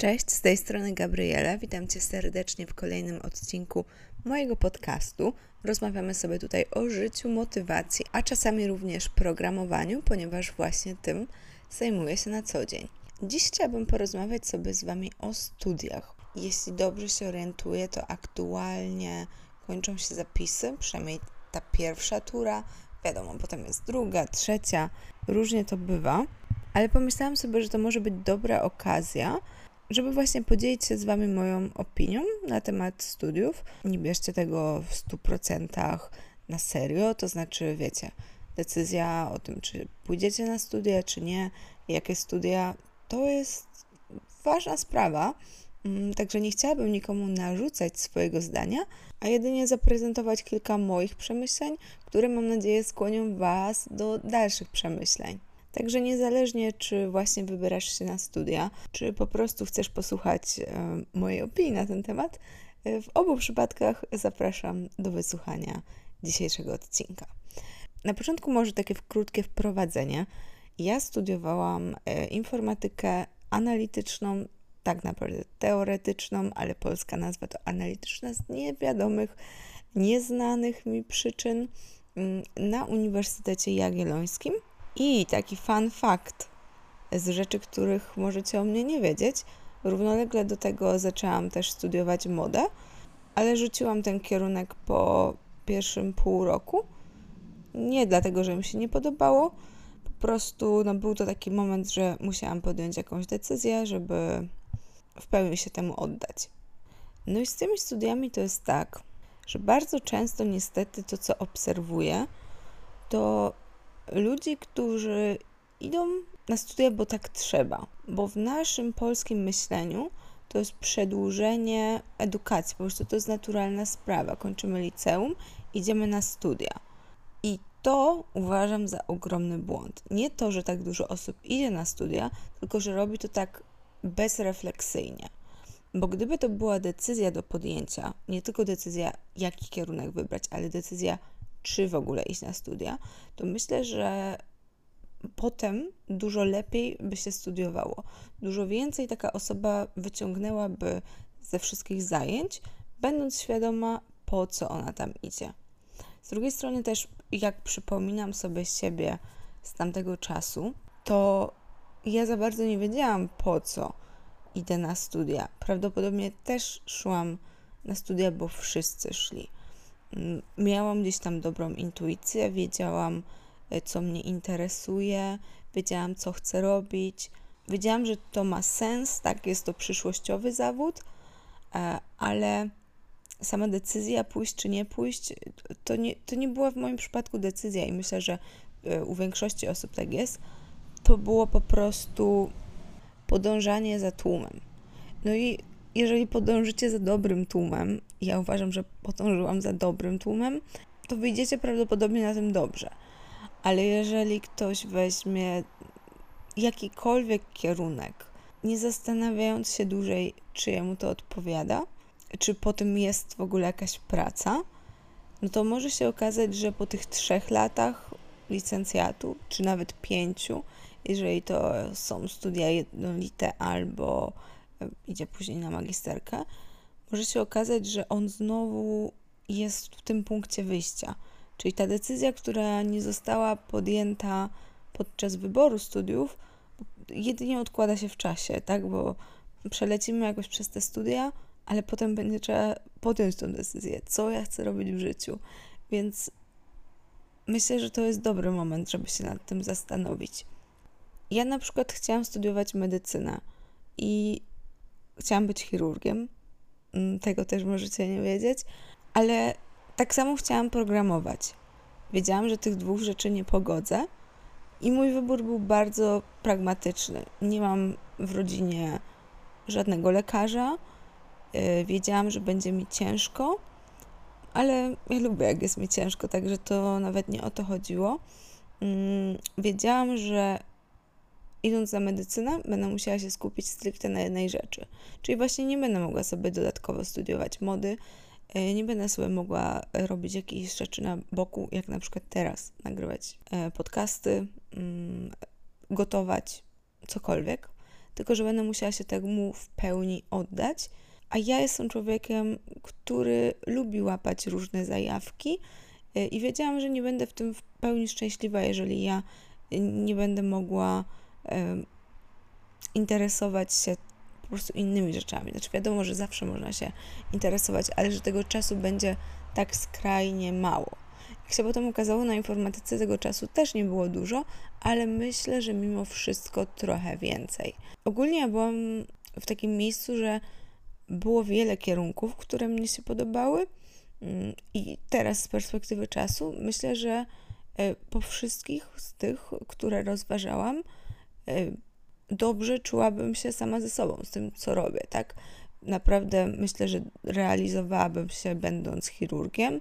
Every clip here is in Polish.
Cześć, z tej strony Gabriela. Witam Cię serdecznie w kolejnym odcinku mojego podcastu. Rozmawiamy sobie tutaj o życiu, motywacji, a czasami również programowaniu, ponieważ właśnie tym zajmuję się na co dzień. Dziś chciałabym porozmawiać sobie z Wami o studiach. Jeśli dobrze się orientuję, to aktualnie kończą się zapisy, przynajmniej ta pierwsza tura. Wiadomo, potem jest druga, trzecia, różnie to bywa. Ale pomyślałam sobie, że to może być dobra okazja, żeby właśnie podzielić się z Wami moją opinią na temat studiów. Nie bierzcie tego w 100% na serio, to znaczy, wiecie, decyzja o tym, czy pójdziecie na studia, czy nie, jakie studia, to jest ważna sprawa. Mm, także nie chciałabym nikomu narzucać swojego zdania, a jedynie zaprezentować kilka moich przemyśleń, które mam nadzieję skłonią Was do dalszych przemyśleń. Także niezależnie, czy właśnie wybierasz się na studia, czy po prostu chcesz posłuchać e, mojej opinii na ten temat, e, w obu przypadkach zapraszam do wysłuchania dzisiejszego odcinka. Na początku może takie krótkie wprowadzenie. Ja studiowałam e, informatykę analityczną, tak naprawdę teoretyczną, ale polska nazwa to analityczna z niewiadomych, nieznanych mi przyczyn mm, na Uniwersytecie Jagiellońskim – i taki fun fact z rzeczy, których możecie o mnie nie wiedzieć. Równolegle do tego zaczęłam też studiować modę, ale rzuciłam ten kierunek po pierwszym pół roku. Nie dlatego, że mi się nie podobało, po prostu no, był to taki moment, że musiałam podjąć jakąś decyzję, żeby w pełni się temu oddać. No i z tymi studiami to jest tak, że bardzo często niestety to, co obserwuję, to ludzi, którzy idą na studia, bo tak trzeba. Bo w naszym polskim myśleniu to jest przedłużenie edukacji, po prostu to jest naturalna sprawa. Kończymy liceum, idziemy na studia. I to uważam za ogromny błąd. Nie to, że tak dużo osób idzie na studia, tylko że robi to tak bezrefleksyjnie. Bo gdyby to była decyzja do podjęcia, nie tylko decyzja, jaki kierunek wybrać, ale decyzja, czy w ogóle iść na studia, to myślę, że potem dużo lepiej by się studiowało. Dużo więcej taka osoba wyciągnęłaby ze wszystkich zajęć, będąc świadoma, po co ona tam idzie. Z drugiej strony, też jak przypominam sobie siebie z tamtego czasu, to ja za bardzo nie wiedziałam, po co idę na studia. Prawdopodobnie też szłam na studia, bo wszyscy szli miałam gdzieś tam dobrą intuicję, wiedziałam, e, co mnie interesuje, wiedziałam, co chcę robić. Wiedziałam, że to ma sens, tak, jest to przyszłościowy zawód, e, ale sama decyzja pójść czy nie pójść, to nie, to nie była w moim przypadku decyzja i myślę, że e, u większości osób tak jest. To było po prostu podążanie za tłumem. No i jeżeli podążycie za dobrym tłumem, ja uważam, że podążyłam za dobrym tłumem, to wyjdziecie prawdopodobnie na tym dobrze. Ale jeżeli ktoś weźmie jakikolwiek kierunek, nie zastanawiając się dłużej, czy jemu to odpowiada, czy po tym jest w ogóle jakaś praca, no to może się okazać, że po tych trzech latach licencjatu, czy nawet pięciu, jeżeli to są studia jednolite albo idzie później na magisterkę, może się okazać, że on znowu jest w tym punkcie wyjścia. Czyli ta decyzja, która nie została podjęta podczas wyboru studiów, jedynie odkłada się w czasie, tak? Bo przelecimy jakoś przez te studia, ale potem będzie trzeba podjąć tę decyzję, co ja chcę robić w życiu. Więc myślę, że to jest dobry moment, żeby się nad tym zastanowić. Ja na przykład chciałam studiować medycynę i chciałam być chirurgiem. Mm, tego też możecie nie wiedzieć, ale tak samo chciałam programować. Wiedziałam, że tych dwóch rzeczy nie pogodzę i mój wybór był bardzo pragmatyczny. Nie mam w rodzinie żadnego lekarza. Y, wiedziałam, że będzie mi ciężko, ale ja lubię, jak jest mi ciężko, także to nawet nie o to chodziło. Mm, wiedziałam, że idąc na medycynę, będę musiała się skupić stricte na jednej rzeczy. Czyli właśnie nie będę mogła sobie dodatkowo studiować mody, e, nie będę sobie mogła robić jakichś rzeczy na boku, jak na przykład teraz, nagrywać e, podcasty, mm, gotować, cokolwiek. tylko że będę musiała się temu w pełni oddać. A ja jestem człowiekiem, który lubi łapać różne zajawki y, i wiedziałam, że nie będę w tym w pełni szczęśliwa, jeżeli ja nie będę mogła interesować się po prostu innymi rzeczami. Znaczy wiadomo, że zawsze można się interesować, ale że tego czasu będzie tak skrajnie mało. Jak się potem okazało, na informatyce tego czasu też nie było dużo, ale myślę, że mimo wszystko trochę więcej. Ogólnie ja byłam w takim miejscu, że było wiele kierunków, które mnie się podobały, mm, i teraz z perspektywy czasu myślę, że e, po wszystkich z tych, które rozważałam, dobrze czułabym się sama ze sobą, z tym, co robię, tak? Naprawdę myślę, że realizowałabym się będąc chirurgiem.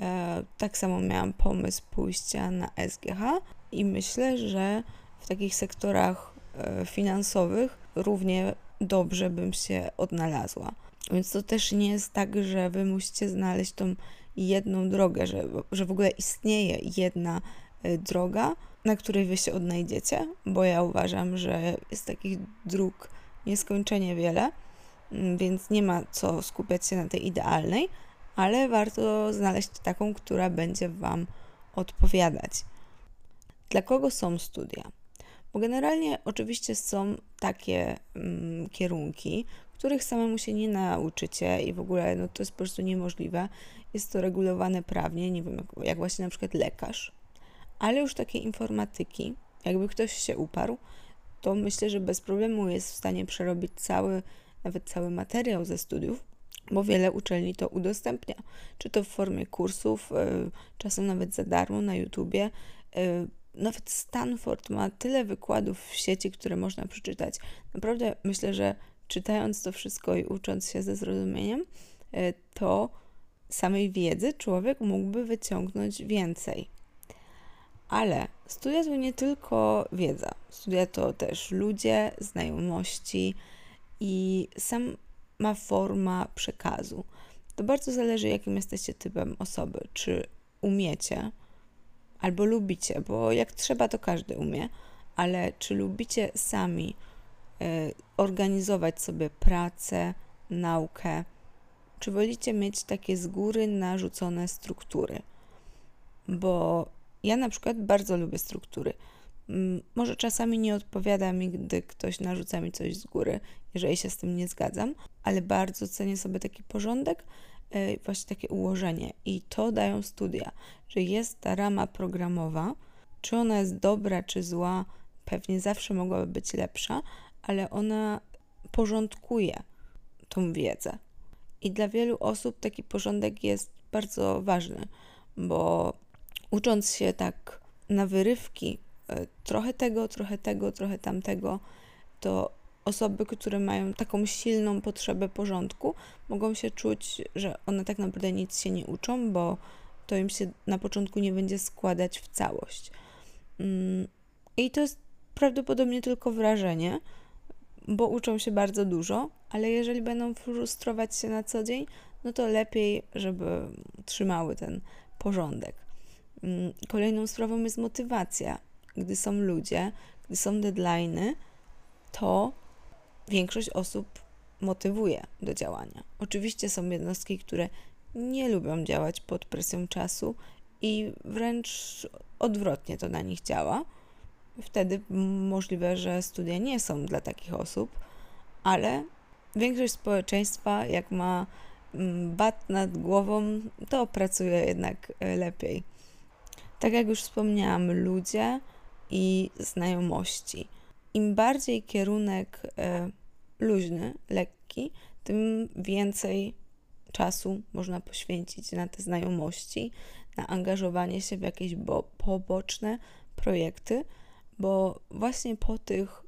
E, tak samo miałam pomysł pójścia na SGH i myślę, że w takich sektorach e, finansowych równie dobrze bym się odnalazła. Więc to też nie jest tak, że wy musicie znaleźć tą jedną drogę, że, że w ogóle istnieje jedna e, droga, na której wy się odnajdziecie, bo ja uważam, że jest takich dróg nieskończenie wiele, mm, więc nie ma co skupiać się na tej idealnej, ale warto znaleźć taką, która będzie Wam odpowiadać. Dla kogo są studia? Bo generalnie oczywiście są takie mm, kierunki, których samemu się nie nauczycie i w ogóle no, to jest po prostu niemożliwe. Jest to regulowane prawnie, nie wiem, jak, jak właśnie na przykład lekarz ale już takiej informatyki, jakby ktoś się uparł, to myślę, że bez problemu jest w stanie przerobić cały, nawet cały materiał ze studiów, bo wiele uczelni to udostępnia, czy to w formie kursów, e, czasem nawet za darmo na YouTubie. E, nawet Stanford ma tyle wykładów w sieci, które można przeczytać. Naprawdę myślę, że czytając to wszystko i ucząc się ze zrozumieniem, e, to samej wiedzy człowiek mógłby wyciągnąć więcej. Ale studia to nie tylko wiedza. Studia to też ludzie, znajomości i sama forma przekazu. To bardzo zależy, jakim jesteście typem osoby. Czy umiecie albo lubicie, bo jak trzeba, to każdy umie, ale czy lubicie sami y, organizować sobie pracę, naukę, czy wolicie mieć takie z góry narzucone struktury? Bo ja na przykład bardzo lubię struktury. Mm, może czasami nie odpowiada mi, gdy ktoś narzuca mi coś z góry, jeżeli się z tym nie zgadzam, ale bardzo cenię sobie taki porządek, e, właśnie takie ułożenie. I to dają studia, że jest ta rama programowa. Czy ona jest dobra, czy zła, pewnie zawsze mogłaby być lepsza, ale ona porządkuje tą wiedzę. I dla wielu osób taki porządek jest bardzo ważny, bo ucząc się tak na wyrywki, e, trochę tego, trochę tego, trochę tamtego, to osoby, które mają taką silną potrzebę porządku, mogą się czuć, że one tak naprawdę nic się nie uczą, bo to im się na początku nie będzie składać w całość. Mm, I to jest prawdopodobnie tylko wrażenie, bo uczą się bardzo dużo, ale jeżeli będą frustrować się na co dzień, no to lepiej, żeby trzymały ten porządek. Mm, kolejną sprawą jest motywacja. Gdy są ludzie, gdy są deadlines, to większość osób motywuje do działania. Oczywiście są jednostki, które nie lubią działać pod presją czasu i wręcz odwrotnie to na nich działa. Wtedy możliwe, że studia nie są dla takich osób, ale większość społeczeństwa, jak ma mm, bat nad głową, to pracuje jednak e, lepiej. Tak jak już wspomniałam, ludzie i znajomości. Im bardziej kierunek e, luźny, lekki, tym więcej czasu można poświęcić na te znajomości, na angażowanie się w jakieś bo, poboczne projekty, bo właśnie po tych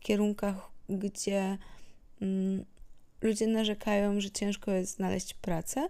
kierunkach, gdzie mm, ludzie narzekają, że ciężko jest znaleźć pracę,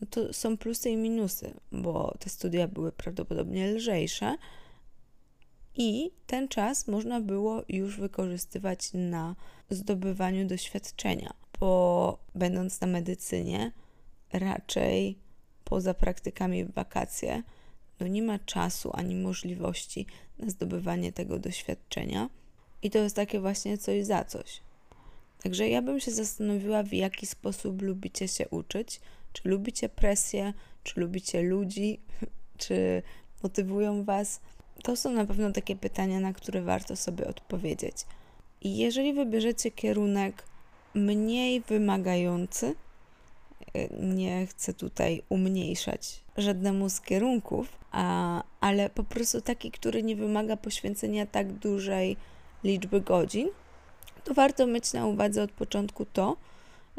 no to są plusy i minusy, bo te studia były prawdopodobnie lżejsze i ten czas można było już wykorzystywać na zdobywaniu doświadczenia, bo będąc na medycynie, raczej poza praktykami w wakacje, no nie ma czasu ani możliwości na zdobywanie tego doświadczenia. I to jest takie właśnie coś za coś. Także ja bym się zastanowiła, w jaki sposób lubicie się uczyć. Czy lubicie presję, czy lubicie ludzi, czy motywują was. To są na pewno takie pytania, na które warto sobie odpowiedzieć. I jeżeli wybierzecie kierunek mniej wymagający, e, nie chcę tutaj umniejszać żadnemu z kierunków, a, ale po prostu taki, który nie wymaga poświęcenia tak dużej liczby godzin, to warto mieć na uwadze od początku to,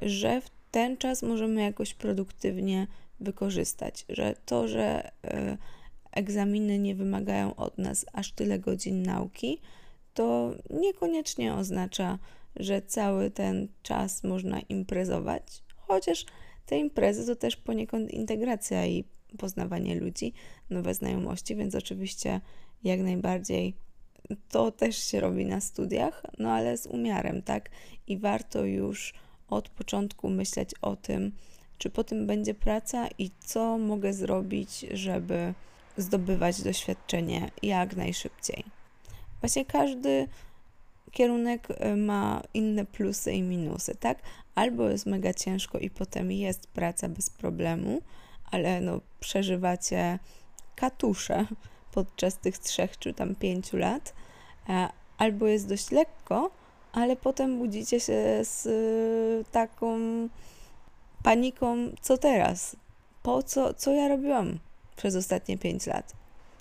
że w ten czas możemy jakoś produktywnie wykorzystać, że to, że y, egzaminy nie wymagają od nas aż tyle godzin nauki, to niekoniecznie oznacza, że cały ten czas można imprezować, chociaż te imprezy to też poniekąd integracja i poznawanie ludzi, nowe znajomości, więc oczywiście jak najbardziej to też się robi na studiach, no ale z umiarem, tak? I warto już od początku myśleć o tym, czy po tym będzie praca i co mogę zrobić, żeby zdobywać doświadczenie jak najszybciej. Właśnie każdy kierunek y, ma inne plusy i minusy, tak? Albo jest mega ciężko i potem jest praca bez problemu, ale no przeżywacie katusze podczas tych trzech czy tam pięciu lat, e, albo jest dość lekko, ale potem budzicie się z y, taką paniką, co teraz? Po co, co ja robiłam przez ostatnie pięć lat?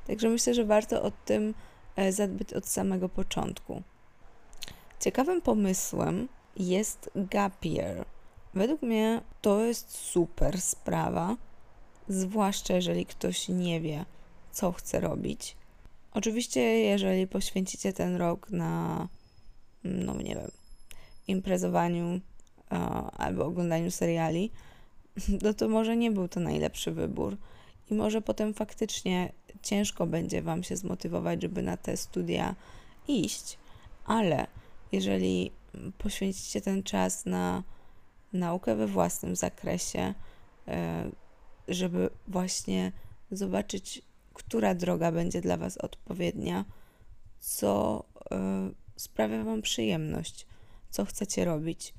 Także myślę, że warto o tym e, zadbać od samego początku. Ciekawym pomysłem jest gap year. Według mnie to jest super sprawa, zwłaszcza jeżeli ktoś nie wie, co chce robić. Oczywiście, jeżeli poświęcicie ten rok na, no nie wiem, imprezowaniu albo oglądaniu seriali, no to może nie był to najlepszy wybór. I może potem faktycznie ciężko będzie Wam się zmotywować, żeby na te studia iść, ale jeżeli poświęcicie ten czas na naukę we własnym zakresie, e, żeby właśnie zobaczyć, która droga będzie dla Was odpowiednia, co e, sprawia Wam przyjemność, co chcecie robić,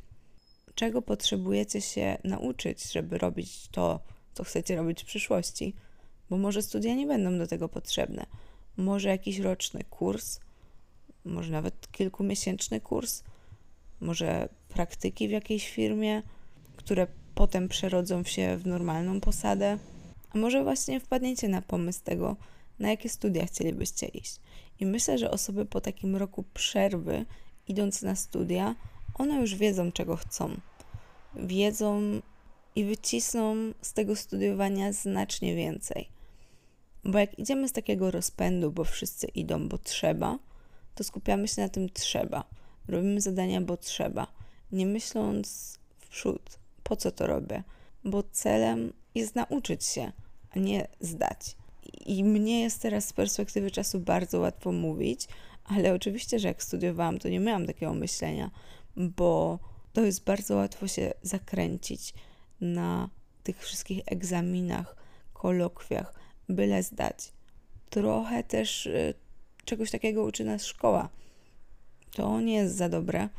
czego potrzebujecie się nauczyć, żeby robić to, co chcecie robić w przyszłości, bo może studia nie będą do tego potrzebne. Może jakiś roczny kurs, może nawet kilkumiesięczny kurs, może praktyki w jakiejś firmie, które potem przerodzą się w normalną posadę. A może właśnie wpadniecie na pomysł tego, na jakie studia chcielibyście iść. I myślę, że osoby po takim roku przerwy, idąc na studia, one już wiedzą, czego chcą. Wiedzą i wycisną z tego studiowania znacznie więcej. Bo jak idziemy z takiego rozpędu, bo wszyscy idą, bo trzeba, to skupiamy się na tym trzeba. Robimy zadania, bo trzeba. Nie myśląc w przód, po co to robię? Bo celem jest nauczyć się, a nie zdać. I mnie jest teraz z perspektywy czasu bardzo łatwo mówić, ale oczywiście, że jak studiowałam, to nie miałam takiego myślenia, bo to jest bardzo łatwo się zakręcić na tych wszystkich egzaminach, kolokwiach, byle zdać. Trochę też y, czegoś takiego uczy nas szkoła. To nie jest za dobre,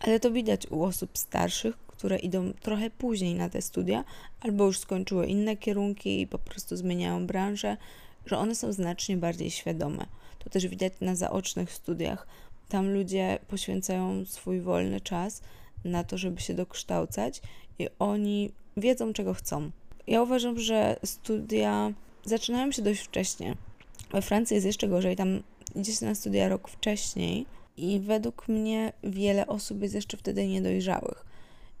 ale to widać u osób starszych, które idą trochę później na te studia, albo już skończyły inne kierunki i po prostu zmieniają branżę, że one są znacznie bardziej świadome. To też widać na zaocznych studiach. Tam ludzie poświęcają swój wolny czas na to, żeby się dokształcać i oni wiedzą, czego chcą. Ja uważam, że studia zaczynają się dość wcześnie. We Francji jest jeszcze gorzej, tam idzie się na studia rok wcześniej i według mnie wiele osób jest jeszcze wtedy niedojrzałych.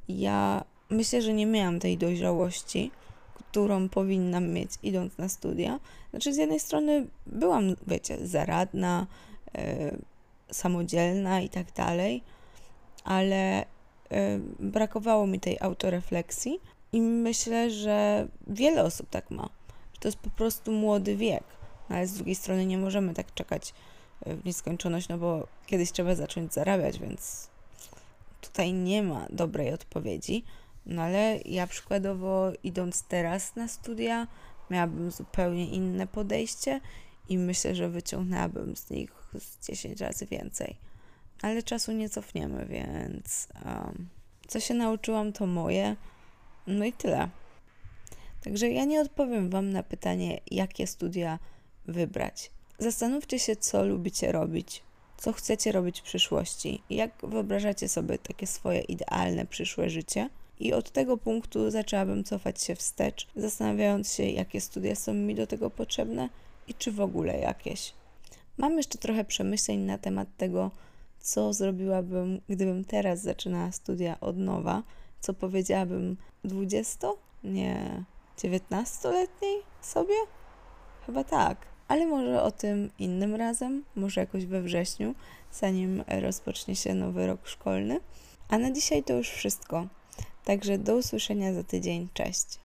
Ja myślę, że nie miałam tej dojrzałości, którą powinnam mieć idąc na studia. Znaczy, z jednej strony byłam, wiecie, zaradna, yy, samodzielna i tak dalej, ale yy, brakowało mi tej autorefleksji i myślę, że wiele osób tak ma. Że to jest po prostu młody wiek, no, ale z drugiej strony nie możemy tak czekać w nieskończoność, no bo kiedyś trzeba zacząć zarabiać, więc tutaj nie ma dobrej odpowiedzi. No ale ja przykładowo idąc teraz na studia, miałabym zupełnie inne podejście i myślę, że wyciągnęłabym z nich z 10 razy więcej. ale czasu nie cofniemy, więc um, co się nauczyłam, to moje. No i tyle. Także ja nie odpowiem Wam na pytanie, jakie studia wybrać. Zastanówcie się, co lubicie robić, co chcecie robić w przyszłości, jak wyobrażacie sobie takie swoje idealne przyszłe życie. I od tego punktu zaczęłabym cofać się wstecz, zastanawiając się, jakie studia są mi do tego potrzebne i czy w ogóle jakieś. Mam jeszcze trochę przemyśleń na temat tego, co zrobiłabym, gdybym teraz zaczynała studia od nowa, co powiedziałabym 20? Nie, 19-letniej sobie? Chyba tak. Ale może o tym innym razem, może jakoś we wrześniu, zanim rozpocznie się nowy rok szkolny. A na dzisiaj to już wszystko. Także do usłyszenia za tydzień. Cześć.